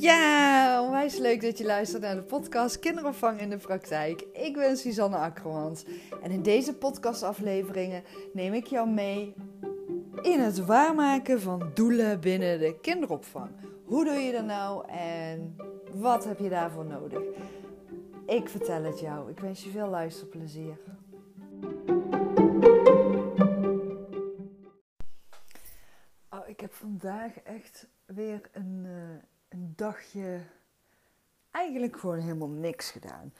Ja, onwijs leuk dat je luistert naar de podcast Kinderopvang in de Praktijk. Ik ben Suzanne Akkermans en in deze podcastafleveringen neem ik jou mee in het waarmaken van doelen binnen de kinderopvang. Hoe doe je dat nou en wat heb je daarvoor nodig? Ik vertel het jou. Ik wens je veel luisterplezier. Oh, ik heb vandaag echt weer een, uh, een dagje eigenlijk gewoon helemaal niks gedaan.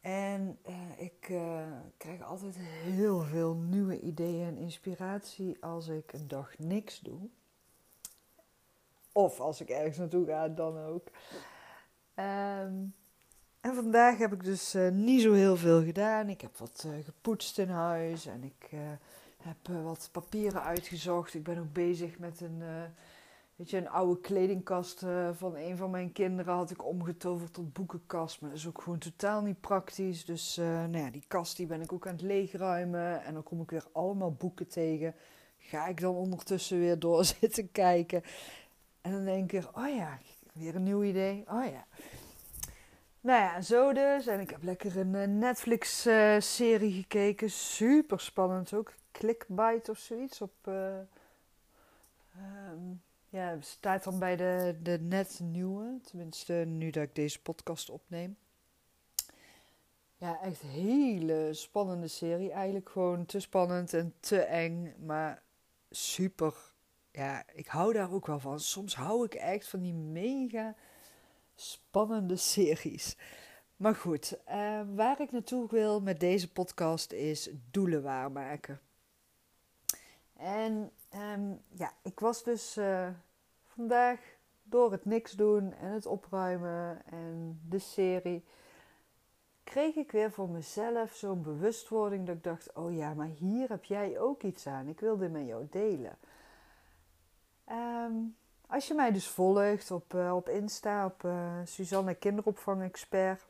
En uh, ik uh, krijg altijd heel veel nieuwe ideeën en inspiratie als ik een dag niks doe. Of als ik ergens naartoe ga, dan ook. Um, en vandaag heb ik dus uh, niet zo heel veel gedaan. Ik heb wat gepoetst in huis en ik heb wat papieren uitgezocht. Ik ben ook bezig met een, weet je, een oude kledingkast van een van mijn kinderen. Had ik omgetoverd tot boekenkast, maar dat is ook gewoon totaal niet praktisch. Dus nou ja, die kast die ben ik ook aan het leegruimen en dan kom ik weer allemaal boeken tegen. Ga ik dan ondertussen weer door zitten kijken. En dan denk ik, oh ja, weer een nieuw idee. Oh ja. Nou ja, zo dus. En ik heb lekker een Netflix-serie gekeken. Super spannend ook. Clickbite of zoiets. Op, um, ja, staat dan bij de, de net nieuwe. Tenminste, nu dat ik deze podcast opneem. Ja, echt hele spannende serie. Eigenlijk gewoon te spannend en te eng. Maar super. Ja, ik hou daar ook wel van. Soms hou ik echt van die mega spannende series. Maar goed, uh, waar ik naartoe wil met deze podcast is doelen waarmaken. En um, ja, ik was dus uh, vandaag door het niks doen en het opruimen en de serie, kreeg ik weer voor mezelf zo'n bewustwording dat ik dacht: oh ja, maar hier heb jij ook iets aan. Ik wil dit met jou delen. Um, als je mij dus volgt op, uh, op Insta, op uh, Suzanne Kinderopvang Expert,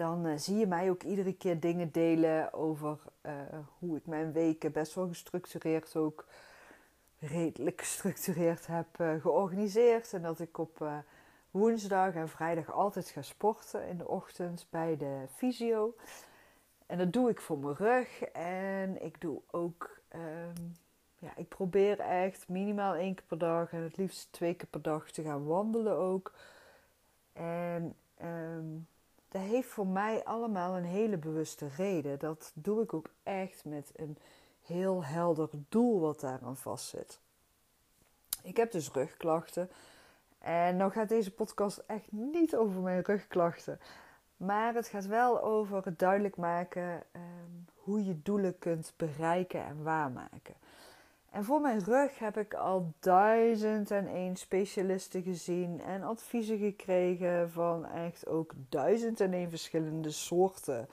dan uh, zie je mij ook iedere keer dingen delen over hoe ik mijn weken best wel gestructureerd ook redelijk gestructureerd heb georganiseerd. En dat ik op woensdag en vrijdag altijd ga sporten in de ochtend bij de fysio. En dat doe ik voor mijn rug en ik doe ook... Um, ja, ik probeer echt minimaal één keer per dag en het liefst twee keer per dag te gaan wandelen ook. En heeft voor mij allemaal een hele bewuste reden. Dat doe ik ook echt met een heel helder doel wat daaraan vastzit. Ik heb dus rugklachten. En nou gaat deze podcast echt niet over mijn rugklachten. Maar het gaat wel over het duidelijk maken um, hoe je doelen kunt bereiken en waarmaken. En voor mijn rug heb ik al duizend en één specialisten gezien en adviezen gekregen van echt ook duizend en één verschillende soorten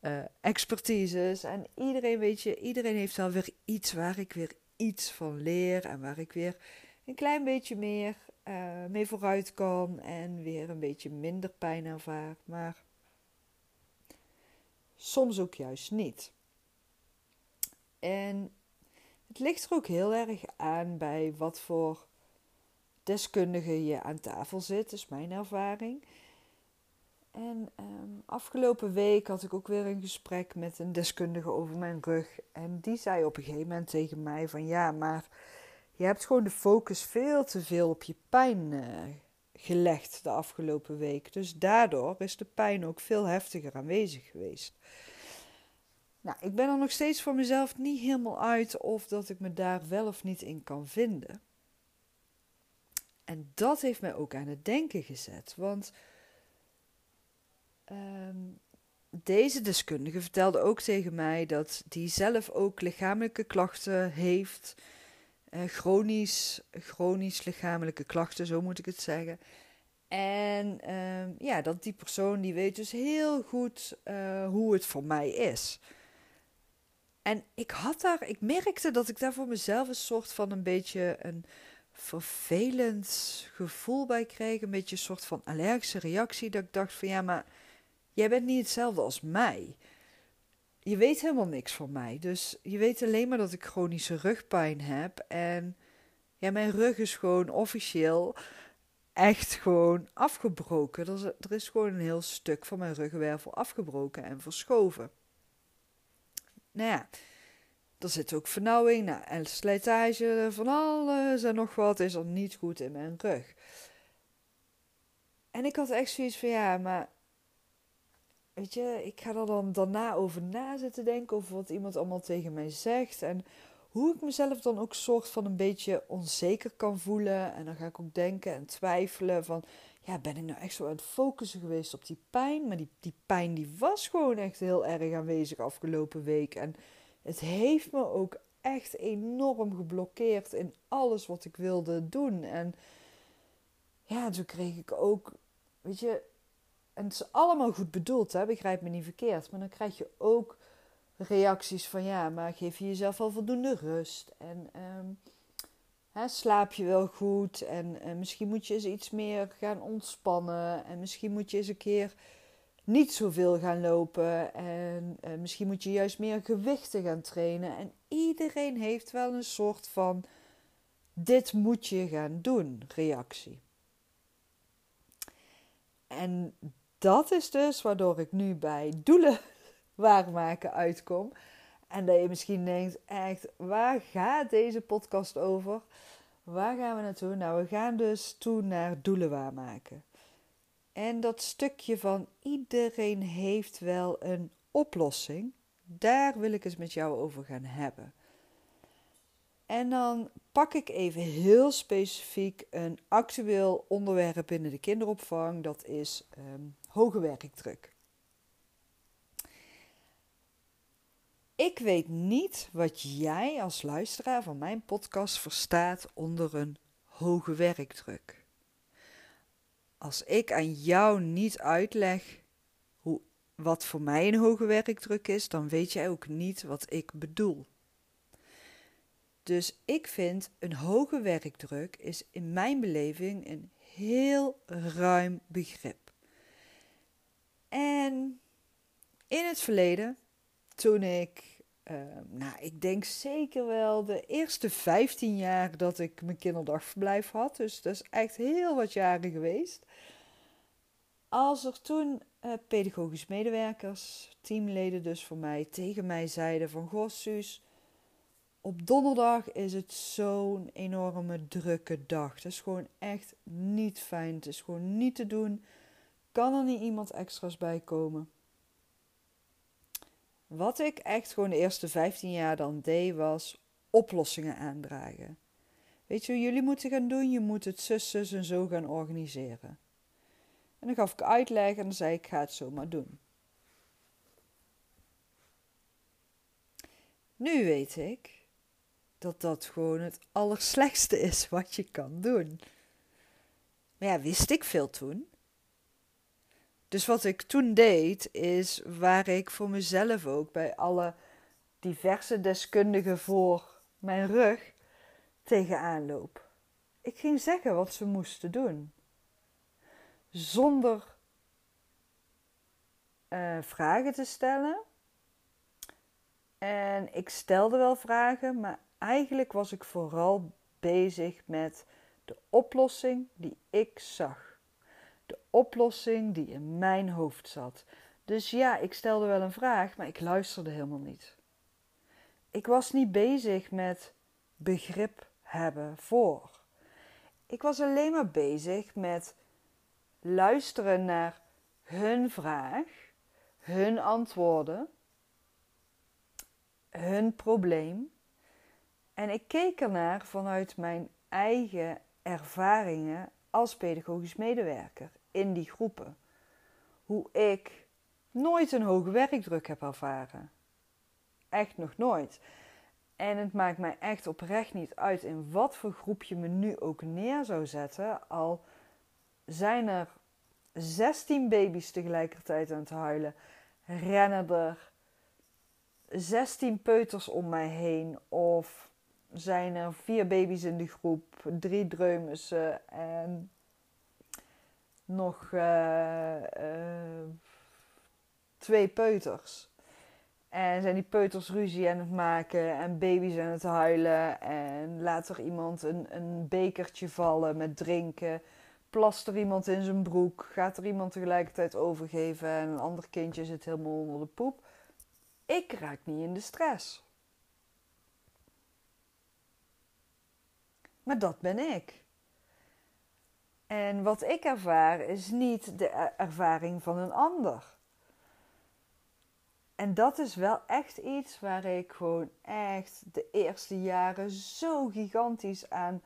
uh, expertises. En iedereen, weet je, iedereen heeft wel weer iets waar ik weer iets van leer en waar ik weer een klein beetje meer uh, mee vooruit kan en weer een beetje minder pijn ervaar. Maar soms ook juist niet. En het ligt er ook heel erg aan bij wat voor deskundige je aan tafel zit, is mijn ervaring. En um, afgelopen week had ik ook weer een gesprek met een deskundige over mijn rug. En die zei op een gegeven moment tegen mij van ja, maar je hebt gewoon de focus veel te veel op je pijn uh, gelegd de afgelopen week. Dus daardoor is de pijn ook veel heftiger aanwezig geweest. Nou, ik ben er nog steeds voor mezelf niet helemaal uit of dat ik me daar wel of niet in kan vinden. En dat heeft mij ook aan het denken gezet. Want um, deze deskundige vertelde ook tegen mij dat die zelf ook lichamelijke klachten heeft. Uh, chronisch, chronisch lichamelijke klachten, zo moet ik het zeggen. En um, ja, dat die persoon die weet dus heel goed uh, hoe het voor mij is. En ik had daar, ik merkte dat ik daar voor mezelf een soort van een beetje een vervelend gevoel bij kreeg. Een beetje een soort van allergische reactie. Dat ik dacht van ja, maar jij bent niet hetzelfde als mij. Je weet helemaal niks van mij. Dus je weet alleen maar dat ik chronische rugpijn heb. En ja, mijn rug is gewoon officieel echt gewoon afgebroken. Er is, er is gewoon een heel stuk van mijn ruggenwervel afgebroken en verschoven. Nou ja, er zit ook vernauwing nou, en slijtage van alles en nog wat is er niet goed in mijn rug. En ik had echt zoiets van ja, maar weet je, ik ga er dan daarna over na zitten denken over wat iemand allemaal tegen mij zegt en hoe ik mezelf dan ook soort van een beetje onzeker kan voelen. En dan ga ik ook denken en twijfelen van, ja, ben ik nou echt zo aan het focussen geweest op die pijn? Maar die, die pijn die was gewoon echt heel erg aanwezig afgelopen week. En het heeft me ook echt enorm geblokkeerd in alles wat ik wilde doen. En ja, toen kreeg ik ook, weet je, en het is allemaal goed bedoeld, hè, begrijp me niet verkeerd. Maar dan krijg je ook reacties van ja, maar geef je jezelf al voldoende rust. En ehm, slaap je wel goed. En, en misschien moet je eens iets meer gaan ontspannen. En misschien moet je eens een keer niet zoveel gaan lopen. En uh, misschien moet je juist meer gewichten gaan trainen. En iedereen heeft wel een soort van: dit moet je gaan doen reactie. En dat is dus waardoor ik nu bij doelen waarmaken uitkom. En dat je misschien denkt: echt, waar gaat deze podcast over? Waar gaan we naartoe? Nou, we gaan dus toe naar doelen waarmaken. En dat stukje van iedereen heeft wel een oplossing, daar wil ik eens met jou over gaan hebben. En dan pak ik even heel specifiek een actueel onderwerp binnen de kinderopvang. Dat is um, hoge werkdruk. Ik weet niet wat jij als luisteraar van mijn podcast verstaat onder een hoge werkdruk als ik aan jou niet uitleg hoe, wat voor mij een hoge werkdruk is, dan weet jij ook niet wat ik bedoel. Dus ik vind een hoge werkdruk is in mijn beleving een heel ruim begrip. En in het verleden, toen ik Ehm, nou, ik denk zeker wel de eerste 15 jaar dat ik mijn kinderdagverblijf had. Dus dat is echt heel wat jaren geweest. Als er toen uh, pedagogisch medewerkers, teamleden dus voor mij, tegen mij zeiden van... Goh, op donderdag is het zo'n enorme drukke dag. Het is gewoon echt niet fijn. Het is gewoon niet te doen. Kan er niet iemand extra's bij komen? Wat ik echt gewoon de eerste 15 jaar dan deed, was oplossingen aandragen. Weet je jullie moeten gaan doen? Je moet het zus, zus en zo gaan organiseren. En dan gaf ik uitleg en zei ik, ik ga het zo maar doen. Nu weet ik dat dat gewoon het allerslechtste is wat je kan doen. Maar ja, wist ik veel toen? Dus wat ik toen deed, is waar ik voor mezelf ook bij alle diverse deskundigen voor mijn rug tegenaan loop. Ik ging zeggen wat ze moesten doen. Zonder uh, vragen te stellen. En ik stelde wel vragen, maar eigenlijk was ik vooral bezig met de oplossing die ik zag de oplossing die in mijn hoofd zat. Dus ja, ik stelde wel een vraag, maar ik luisterde helemaal niet. Ik was niet bezig met begrip hebben voor. Ik was alleen maar bezig met luisteren naar hun vraag, hun antwoorden, hun probleem. En ik keek ernaar vanuit mijn eigen ervaringen als pedagogisch medewerker in die groepen. Hoe ik nooit een hoge werkdruk heb ervaren. Echt nog nooit. En het maakt mij echt oprecht niet uit in wat voor groep je me nu ook neer zou zetten. Al zijn er 16 baby's tegelijkertijd aan het huilen, rennen er 16 peuters om mij heen. Of zijn er vier baby's in de groep, drie dreumissen en nog uh, uh, twee peuters. En zijn die peuters ruzie aan het maken en baby's aan het huilen. En laat er iemand een, een bekertje vallen met drinken. plast er iemand in zijn broek? Gaat er iemand tegelijkertijd overgeven en een ander kindje zit helemaal onder de poep? Ik raak niet in de stress. Maar dat ben ik. En wat ik ervaar is niet de ervaring van een ander. En dat is wel echt iets waar ik gewoon echt de eerste jaren zo gigantisch aan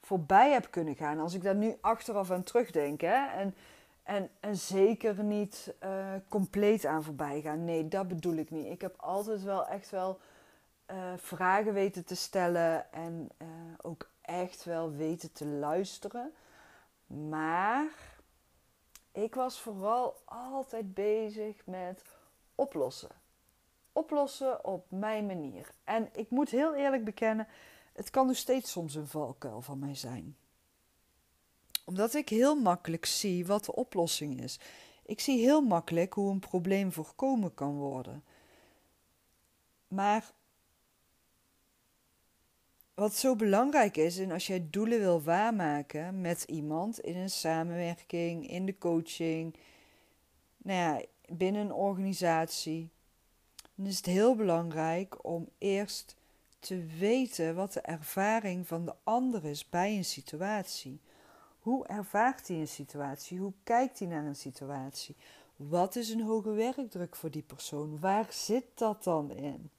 voorbij heb kunnen gaan. Als ik daar nu achteraf aan terugdenk. Hè? En, en, en zeker niet uh, compleet aan voorbij gaan. Nee, dat bedoel ik niet. Ik heb altijd wel echt wel uh, vragen weten te stellen. En uh, ook echt wel weten te luisteren. Maar ik was vooral altijd bezig met oplossen. Oplossen op mijn manier. En ik moet heel eerlijk bekennen, het kan dus steeds soms een valkuil van mij zijn. Omdat ik heel makkelijk zie wat de oplossing is. Ik zie heel makkelijk hoe een probleem voorkomen kan worden. Maar wat zo belangrijk is, en als jij doelen wil waarmaken met iemand in een samenwerking, in de coaching, nou ja, binnen een organisatie, dan is het heel belangrijk om eerst te weten wat de ervaring van de ander is bij een situatie. Hoe ervaart hij een situatie? Hoe kijkt hij naar een situatie? Wat is een hoge werkdruk voor die persoon? Waar zit dat dan in?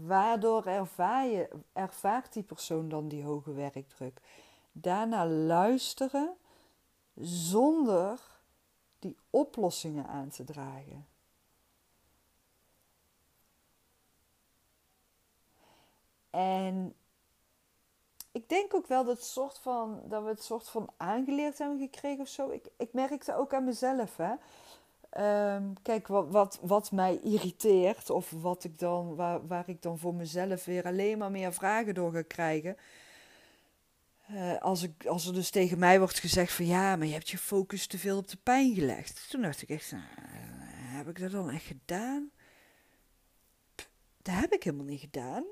Waardoor ervaar je, ervaart die persoon dan die hoge werkdruk? Daarna luisteren zonder die oplossingen aan te dragen. En ik denk ook wel dat, soort van, dat we het soort van aangeleerd hebben gekregen of zo. Ik, ik merkte ook aan mezelf. Hè. Ehm, kijk, wat, wat, mij irriteert, of wat ik dan, waar, waar ik dan voor mezelf weer alleen maar meer vragen door ga krijgen. Uh, als, ik, als er dus tegen mij wordt gezegd van ja, maar je hebt je focus te veel op de pijn gelegd. Toen dacht ik echt, nou, heb ik dat dan echt gedaan? dat heb ik helemaal niet gedaan.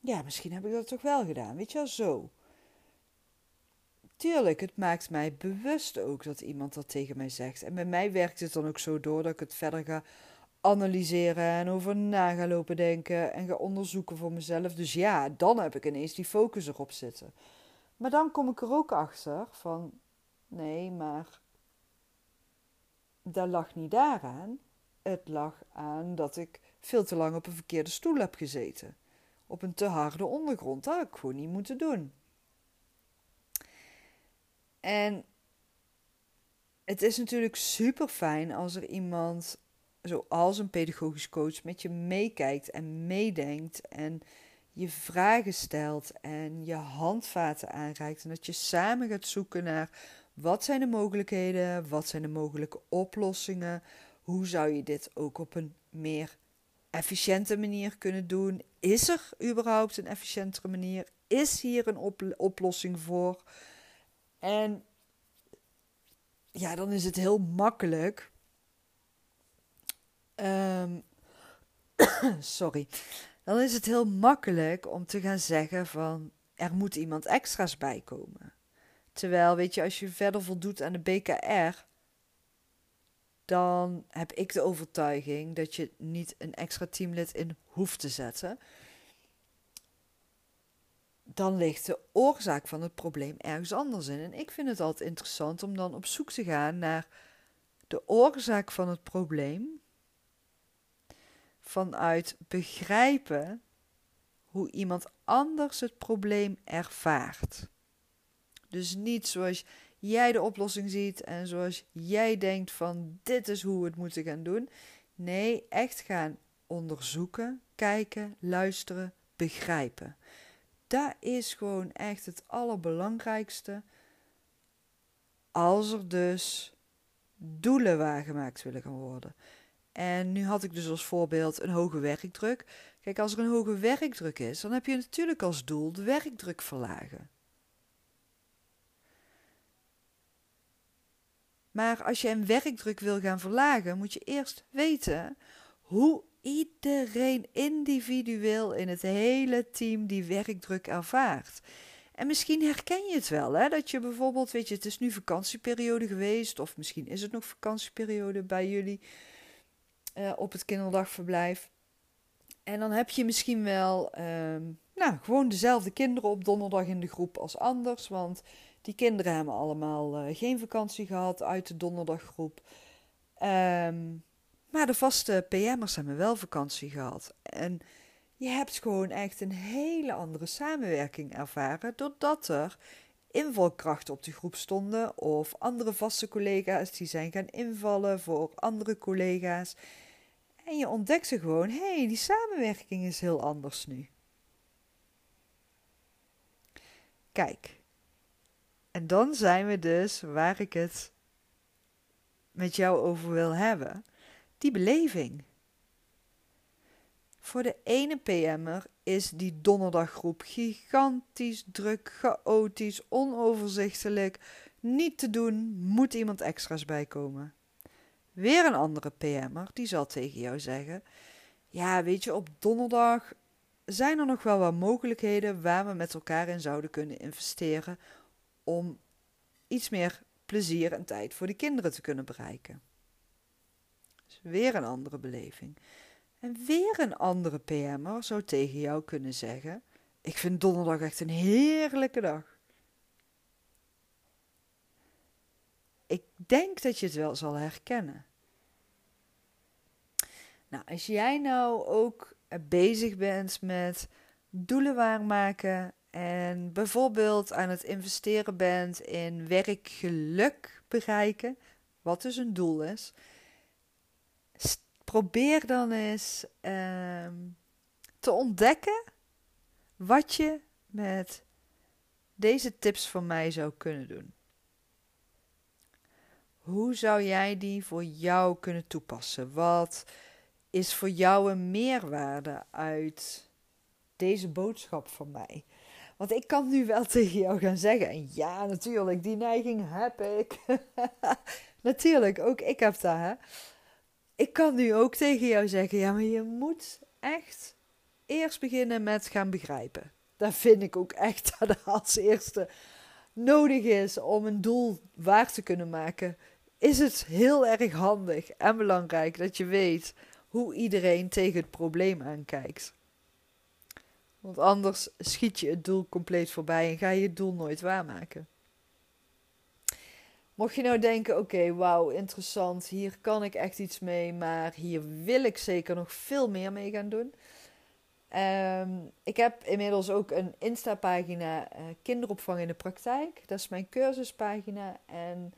Ja, misschien heb ik dat toch wel gedaan, weet je wel, zo. Tuurlijk, het maakt mij bewust ook dat iemand dat tegen mij zegt. En bij mij werkt het dan ook zo door dat ik het verder ga analyseren en over na ga lopen denken en ga onderzoeken voor mezelf. Dus ja, dan heb ik ineens die focus erop zitten. Maar dan kom ik er ook achter van, nee, maar dat lag niet daaraan. Het lag aan dat ik veel te lang op een verkeerde stoel heb gezeten. Op een te harde ondergrond. Dat had ik gewoon niet moeten doen. En het is natuurlijk super fijn als er iemand, zoals een pedagogisch coach, met je meekijkt en meedenkt en je vragen stelt en je handvaten aanreikt. En dat je samen gaat zoeken naar wat zijn de mogelijkheden, wat zijn de mogelijke oplossingen, hoe zou je dit ook op een meer efficiënte manier kunnen doen? Is er überhaupt een efficiëntere manier? Is hier een oplossing voor? En ja, dan is het heel makkelijk. Um, sorry. Dan is het heel makkelijk om te gaan zeggen van er moet iemand extra's bij komen. Terwijl, weet je, als je verder voldoet aan de BKR, dan heb ik de overtuiging dat je niet een extra teamlid in hoeft te zetten dan ligt de oorzaak van het probleem ergens anders in. En ik vind het altijd interessant om dan op zoek te gaan naar de oorzaak van het probleem vanuit begrijpen hoe iemand anders het probleem ervaart. Dus niet zoals jij de oplossing ziet en zoals jij denkt van dit is hoe we het moeten gaan doen. Nee, echt gaan onderzoeken, kijken, luisteren, begrijpen. Dat is gewoon echt het allerbelangrijkste. Als er dus doelen waargemaakt willen gaan worden. En nu had ik dus als voorbeeld een hoge werkdruk. Kijk, als er een hoge werkdruk is, dan heb je natuurlijk als doel de werkdruk verlagen. Maar als je een werkdruk wil gaan verlagen, moet je eerst weten hoe iedereen individueel in het hele team die werkdruk ervaart. En misschien herken je het wel, hè? dat je bijvoorbeeld, weet je, het is nu vakantieperiode geweest, of misschien is het nog vakantieperiode bij jullie uh, op het kinderdagverblijf. En dan heb je misschien wel, ehm, nou, gewoon dezelfde kinderen op donderdag in de groep als anders, want die kinderen hebben allemaal uh, geen vakantie gehad uit de donderdaggroep. Um, maar de vaste PM'ers hebben wel vakantie gehad. En je hebt gewoon echt een hele andere samenwerking ervaren, doordat er invalkrachten op de groep stonden of andere vaste collega's die zijn gaan invallen voor andere collega's. En je ontdekte gewoon, hé, hey, die samenwerking is heel anders nu. Kijk, en dan zijn we dus waar ik het met jou over wil hebben. Die beleving. Voor de ene PM'er is die donderdaggroep gigantisch druk, chaotisch, onoverzichtelijk. Niet te doen, moet iemand extra's bijkomen. Weer een andere PM'er die zal tegen jou zeggen: Ja, weet je, op donderdag zijn er nog wel wat mogelijkheden waar we met elkaar in zouden kunnen investeren om iets meer plezier en tijd voor de kinderen te kunnen bereiken. Weer een andere beleving. En weer een andere PM'er zou tegen jou kunnen zeggen: Ik vind donderdag echt een heerlijke dag. Ik denk dat je het wel zal herkennen. Nou, als jij nou ook bezig bent met doelen waarmaken en bijvoorbeeld aan het investeren bent in werkgeluk bereiken, wat dus een doel is, probeer dan eens ehm, te ontdekken wat je met deze tips van mij zou kunnen doen. Hoe zou jij die voor jou kunnen toepassen? Wat is voor jou een meerwaarde uit deze boodschap van mij? Want ik kan nu wel tegen jou gaan zeggen, en ja, natuurlijk, die neiging heb ik. natuurlijk, ook ik heb dat, hè ik kan nu ook tegen jou zeggen: ja, maar je moet echt eerst beginnen met gaan begrijpen. Dat vind ik ook echt dat als eerste nodig is om een doel waar te kunnen maken. Is het heel erg handig en belangrijk dat je weet hoe iedereen tegen het probleem aankijkt. Want anders schiet je het doel compleet voorbij en ga je het doel nooit waarmaken. Mocht je nou denken, oké, wauw, interessant, hier kan ik echt iets mee, maar hier wil ik zeker nog veel meer mee gaan doen. Ehm, ik heb inmiddels ook een Insta-pagina uh, Kinderopvang in de Praktijk. Dat is mijn cursuspagina. En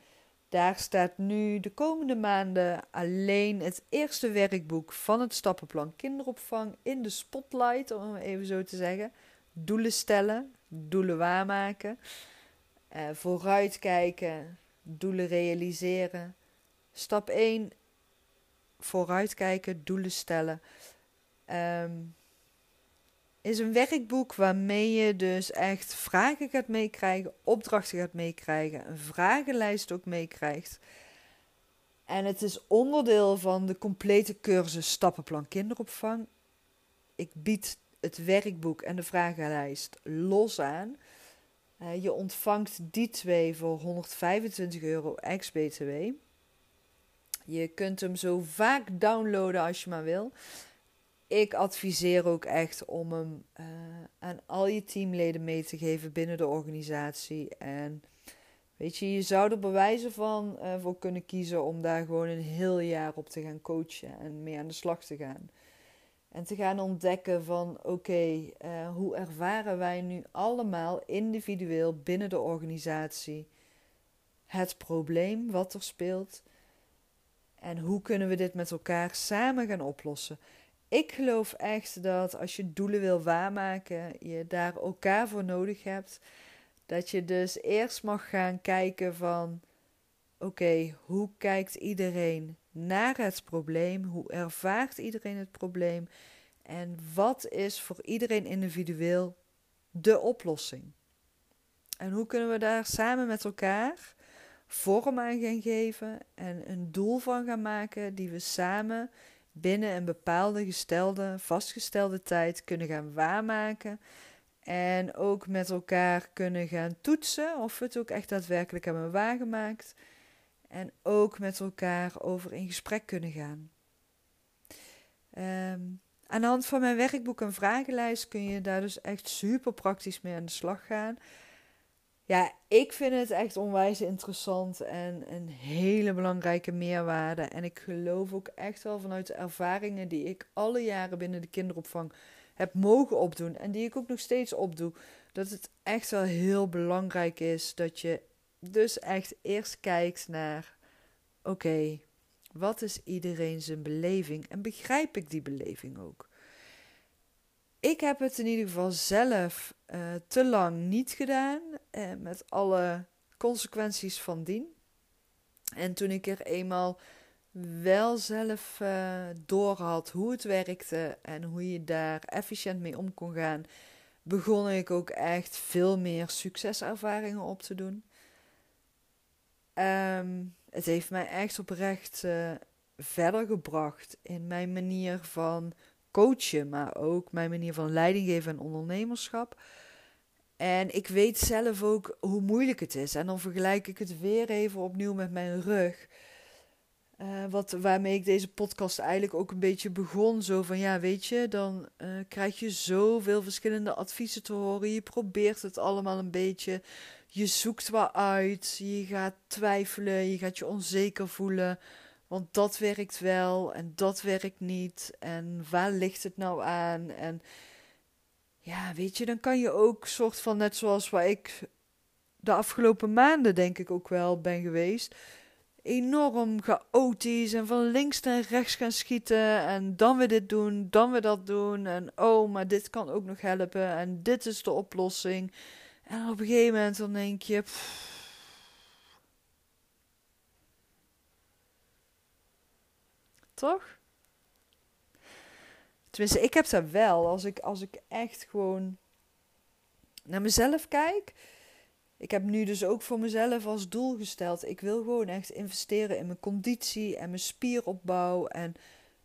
daar staat nu de komende maanden alleen het eerste werkboek van het stappenplan kinderopvang in de spotlight, om het even zo te zeggen. Doelen stellen, doelen waarmaken, uh, vooruitkijken, doelen realiseren. Stap 1, vooruitkijken, doelen stellen. Um, is een werkboek waarmee je dus echt vragen gaat meekrijgen, opdrachten gaat meekrijgen, een vragenlijst ook meekrijgt. En het is onderdeel van de complete cursus Stappenplan Kinderopvang. Ik bied het werkboek en de vragenlijst los aan. Uh, je ontvangt die twee voor 125 euro ex-BTW. Je kunt hem zo vaak downloaden als je maar wil. Ik adviseer ook echt om hem uh, aan al je teamleden mee te geven binnen de organisatie. En weet je, je zou er bewijzen van uh, voor kunnen kiezen om daar gewoon een heel jaar op te gaan coachen en mee aan de slag te gaan. En te gaan ontdekken van oké, uh, hoe ervaren wij nu allemaal individueel binnen de organisatie het probleem wat er speelt. En hoe kunnen we dit met elkaar samen gaan oplossen? Ik geloof echt dat als je doelen wil waarmaken, je daar elkaar voor nodig hebt. Dat je dus eerst mag gaan kijken van oké, hoe kijkt iedereen naar het probleem? Hoe ervaart iedereen het probleem? En wat is voor iedereen individueel de oplossing? En hoe kunnen we daar samen met elkaar vorm aan gaan geven en een doel van gaan maken die we samen binnen een bepaalde gestelde, vastgestelde tijd kunnen gaan waarmaken En ook met elkaar kunnen gaan toetsen of we het ook echt daadwerkelijk hebben waargemaakt. En ook met elkaar over in gesprek kunnen gaan. Ehm, aan de hand van mijn werkboek en vragenlijst kun je daar dus echt super praktisch mee aan de slag gaan. Ja, ik vind het echt onwijs interessant en een hele belangrijke meerwaarde. En ik geloof ook echt wel vanuit de ervaringen die ik alle jaren binnen de kinderopvang heb mogen opdoen en die ik ook nog steeds opdoe, dat het echt wel heel belangrijk is dat je dus echt eerst kijkt naar: oké, wat is iedereen zijn beleving en begrijp ik die beleving ook? Ik heb het in ieder geval zelf uh, te lang niet gedaan, uh, met alle consequenties van dien. En toen ik er eenmaal wel zelf uh, door had hoe het werkte en hoe je daar efficiënt mee om kon gaan, begon ik ook echt veel meer succeservaringen op te doen. Um, het heeft mij echt oprecht uh, verder gebracht in mijn manier van coachen, maar ook mijn manier van leidinggeven en ondernemerschap. En ik weet zelf ook hoe moeilijk het is. En dan vergelijk ik het weer even opnieuw met mijn rug. Uh, wat, waarmee ik deze podcast eigenlijk ook een beetje begon. Zo van ja, weet je, dan uh, krijg je zoveel verschillende adviezen te horen. Je probeert het allemaal een beetje. Je zoekt wat uit. Je gaat twijfelen. Je gaat je onzeker voelen. Want dat werkt wel en dat werkt niet. En waar ligt het nou aan? En ja, weet je, dan kan je ook soort van, net zoals waar ik de afgelopen maanden denk ik ook wel ben geweest enorm chaotisch en van links naar rechts gaan schieten en dan weer dit doen, dan weer dat doen en oh, maar dit kan ook nog helpen en dit is de oplossing. En op een gegeven moment dan denk je, toch? Tenminste, ik heb dat wel. Als ik, als ik echt gewoon naar mezelf kijk, ik heb nu dus ook voor mezelf als doel gesteld. Ik wil gewoon echt investeren in mijn conditie en mijn spieropbouw. En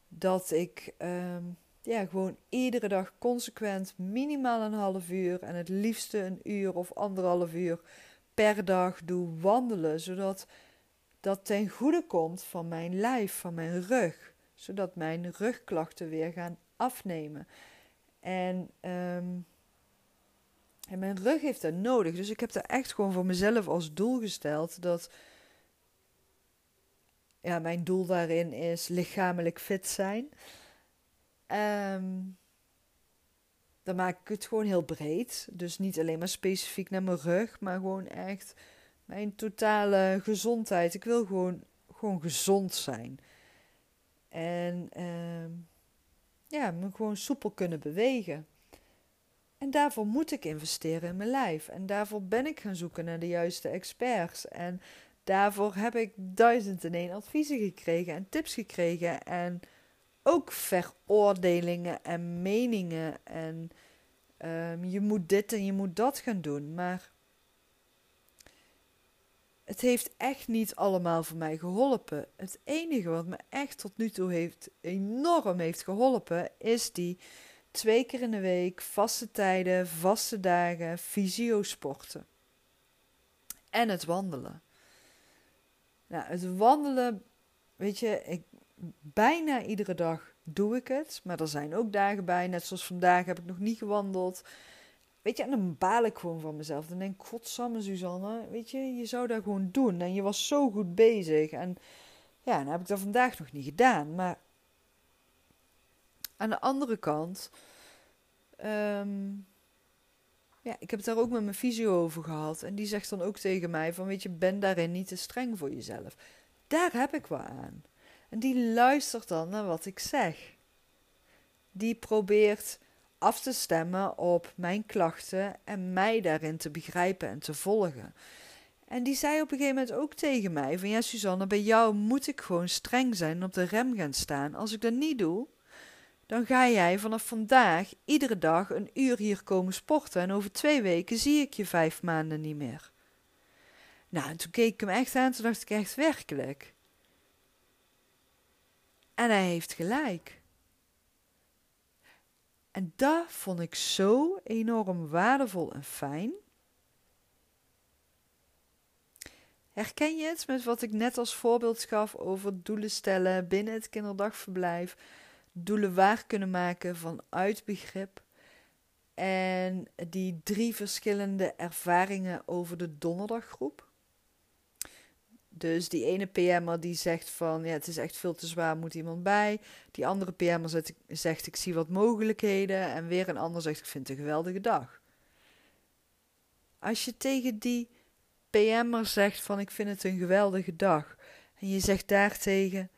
dat ik um, ja, gewoon iedere dag consequent minimaal een half uur en het liefste een uur of anderhalf uur per dag doe wandelen. Zodat dat ten goede komt van mijn lijf, van mijn rug. Zodat mijn rugklachten weer gaan afnemen. En um, en mijn rug heeft dat nodig. Dus ik heb daar echt gewoon voor mezelf als doel gesteld dat. Ja, mijn doel daarin is lichamelijk fit zijn. Um, dan maak ik het gewoon heel breed. Dus niet alleen maar specifiek naar mijn rug, maar gewoon echt mijn totale gezondheid. Ik wil gewoon, gewoon gezond zijn. En uh, ja, me gewoon soepel kunnen bewegen. En daarvoor moet ik investeren in mijn lijf. En daarvoor ben ik gaan zoeken naar de juiste experts. En daarvoor heb ik duizend en één adviezen gekregen en tips gekregen. En ook veroordelingen en meningen. En um, je moet dit en je moet dat gaan doen. Maar het heeft echt niet allemaal voor mij geholpen. Het enige wat me echt tot nu toe heeft, enorm heeft geholpen, is die twee keer in de week, vaste tijden, vaste dagen, fysiosporten. En het wandelen. Nou, het wandelen, weet je, ik, bijna iedere dag doe ik het. Maar er zijn ook dagen bij, net zoals vandaag heb ik nog niet gewandeld. Weet je, en dan baal ik gewoon van mezelf. Dan denk ik, godsamme Suzanne, weet je, je zou dat gewoon doen. En je was zo goed bezig. En ja, dan heb ik dat vandaag nog niet gedaan. Maar aan de andere kant, um, ja, ik heb het daar ook met mijn fysio over gehad. En die zegt dan ook tegen mij van, weet je, ben daarin niet te streng voor jezelf. Daar heb ik wat aan. En die luistert dan naar wat ik zeg. Die probeert af te stemmen op mijn klachten en mij daarin te begrijpen en te volgen. En die zei op een gegeven moment ook tegen mij: van ja, Suzanne, bij jou moet ik gewoon streng zijn en op de rem gaan staan. Als ik dat niet doe, dan ga jij vanaf vandaag iedere dag een uur hier komen sporten en over twee weken zie ik je vijf maanden niet meer. Nou, en toen keek ik hem echt aan, toen dacht ik echt werkelijk. En hij heeft gelijk. En dat vond ik zo enorm waardevol en fijn. Herken je het met wat ik net als voorbeeld gaf over doelen stellen binnen het kinderdagverblijf? Doelen waar kunnen maken vanuit begrip. En die drie verschillende ervaringen over de donderdaggroep. Dus die ene PM'er die zegt van ja, het is echt veel te zwaar, moet iemand bij. Die andere PM'er zegt ik zie wat mogelijkheden. En weer een ander zegt ik vind het een geweldige dag. Als je tegen die PM'er zegt van ik vind het een geweldige dag. En je zegt daartegen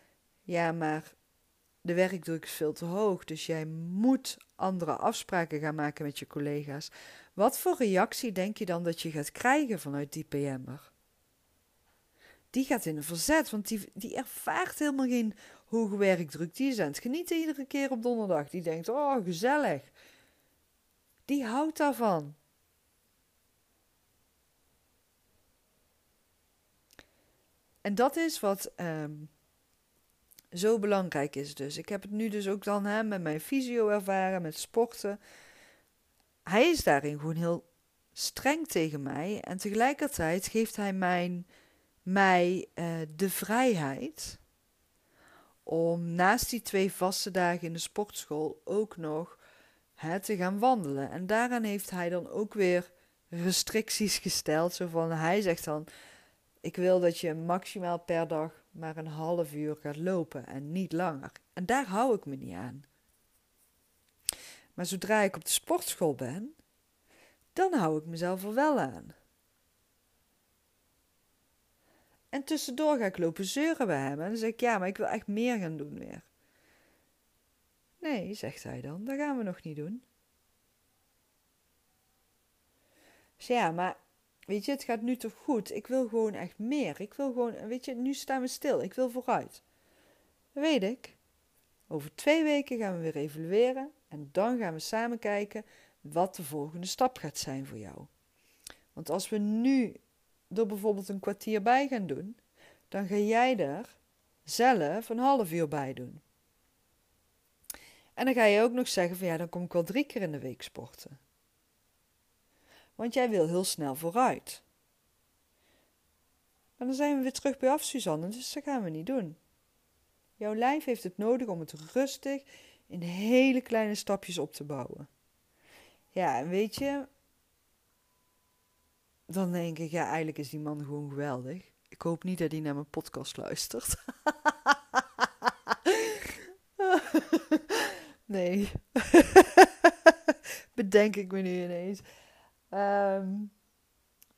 ja, maar de werkdruk is veel te hoog. Dus jij moet andere afspraken gaan maken met je collega's. Wat voor reactie denk je dan dat je gaat krijgen vanuit die PM'er? Die gaat in een verzet, want die, die ervaart helemaal geen hoge werkdruk. Die is aan het genieten iedere keer op donderdag. Die denkt, oh gezellig. Die houdt daarvan. En dat is wat ehm, zo belangrijk is dus. Ik heb het nu dus ook dan hè, met mijn fysio ervaren, met sporten. Hij is daarin gewoon heel streng tegen mij. En tegelijkertijd geeft hij mijn, mij uh, de vrijheid om naast die twee vaste dagen in de sportschool ook nog te gaan wandelen. En daaraan heeft hij dan ook weer restricties gesteld. Zo van, hij zegt dan, ik wil dat je maximaal per dag maar een half uur gaat lopen en niet langer. En daar hou ik me niet aan. Maar zodra ik op de sportschool ben, dan hou ik mezelf er wel aan. En tussendoor ga ik lopen zeuren bij hem. En dan zeg ik, ja, maar ik wil echt meer gaan doen weer. Nee, zegt hij dan, dat gaan we nog niet doen. Dus ja, maar Weet je, het gaat nu toch goed? Ik wil gewoon echt meer. Ik wil gewoon, weet je, nu staan we stil. Ik wil vooruit. Weet ik. Over twee weken gaan we weer evalueren en dan gaan we samen kijken wat de volgende stap gaat zijn voor jou. Want als we nu er bijvoorbeeld een kwartier bij gaan doen, dan ga jij er zelf een half uur bij doen. En dan ga je ook nog zeggen van ja, dan kom ik wel drie keer in de week sporten want jij wil heel snel vooruit. Maar dan zijn we weer terug bij af, Suzanne, dus dat gaan we niet doen. Jouw lijf heeft het nodig om het rustig in hele kleine stapjes op te bouwen. Ja, en weet je, dan denk ik, ja, eigenlijk is die man gewoon geweldig. Ik hoop niet dat hij naar mijn podcast luistert. nee. Bedenk ik me nu ineens. Um,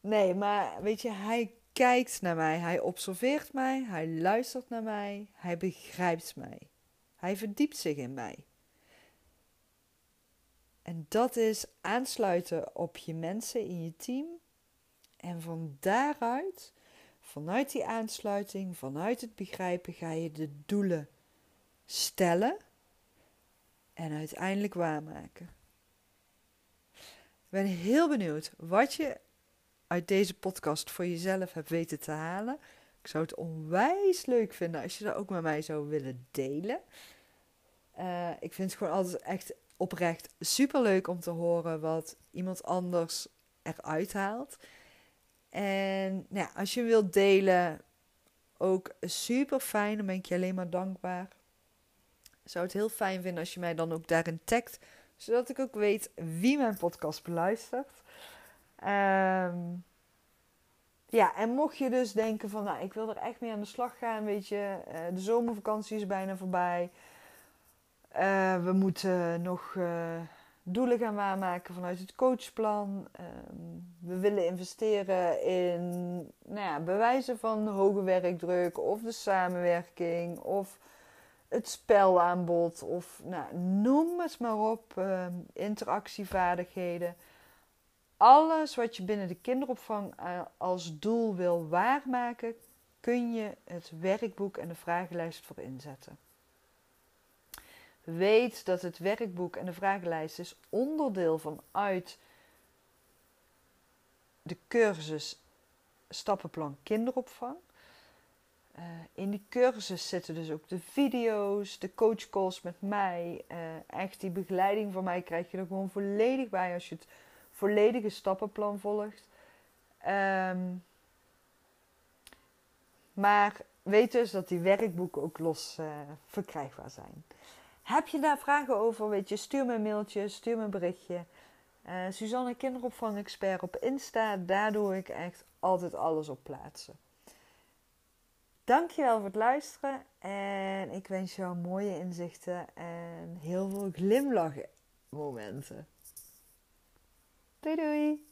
nee, maar weet je, hij kijkt naar mij, hij observeert mij, hij luistert naar mij, hij begrijpt mij. Hij verdiept zich in mij. En dat is aansluiten op je mensen in je team. En van daaruit, vanuit die aansluiting, vanuit het begrijpen, ga je de doelen stellen en uiteindelijk waarmaken ben heel benieuwd wat je uit deze podcast voor jezelf hebt weten te halen. Ik zou het onwijs leuk vinden als je dat ook met mij zou willen delen. Uh, ik vind het gewoon altijd echt oprecht super leuk om te horen wat iemand anders eruit haalt. En nou als je wilt delen, ook super fijn. Dan ben ik je alleen maar dankbaar. Ik zou het heel fijn vinden als je mij dan ook daarin tagt zodat ik ook weet wie mijn podcast beluistert. Um, ja, en mocht je dus denken van, nou, ik wil er echt mee aan de slag gaan, weet je, uh, de zomervakantie is bijna voorbij. Uh, we moeten nog uh, doelen gaan waarmaken vanuit het coachplan. Um, we willen investeren in nou ja, bewijzen van hoge werkdruk of de samenwerking of het spelaanbod of nou, noem het maar op, uh, interactievaardigheden. Alles wat je binnen de kinderopvang uh, als doel wil waarmaken, kun je het werkboek en de vragenlijst voor inzetten. Weet dat het werkboek en de vragenlijst is onderdeel vanuit de cursus Stappenplan Kinderopvang. Uh, in die cursus zitten dus ook de video's, de coachcalls met mij. Uh, echt die begeleiding van mij krijg je er gewoon volledig bij als je het volledige stappenplan volgt. Um, maar weet dus dat die werkboeken ook los uh, verkrijgbaar zijn. Heb je daar vragen over? Weet je, stuur me een mailtje, stuur me een berichtje. Uh, Suzanne Kinderopvang Expert op Insta. Daar doe ik echt altijd alles op plaatsen. Dankjewel voor het luisteren. En ik wens jou mooie inzichten en heel veel glimlachen momenten. Doei doei!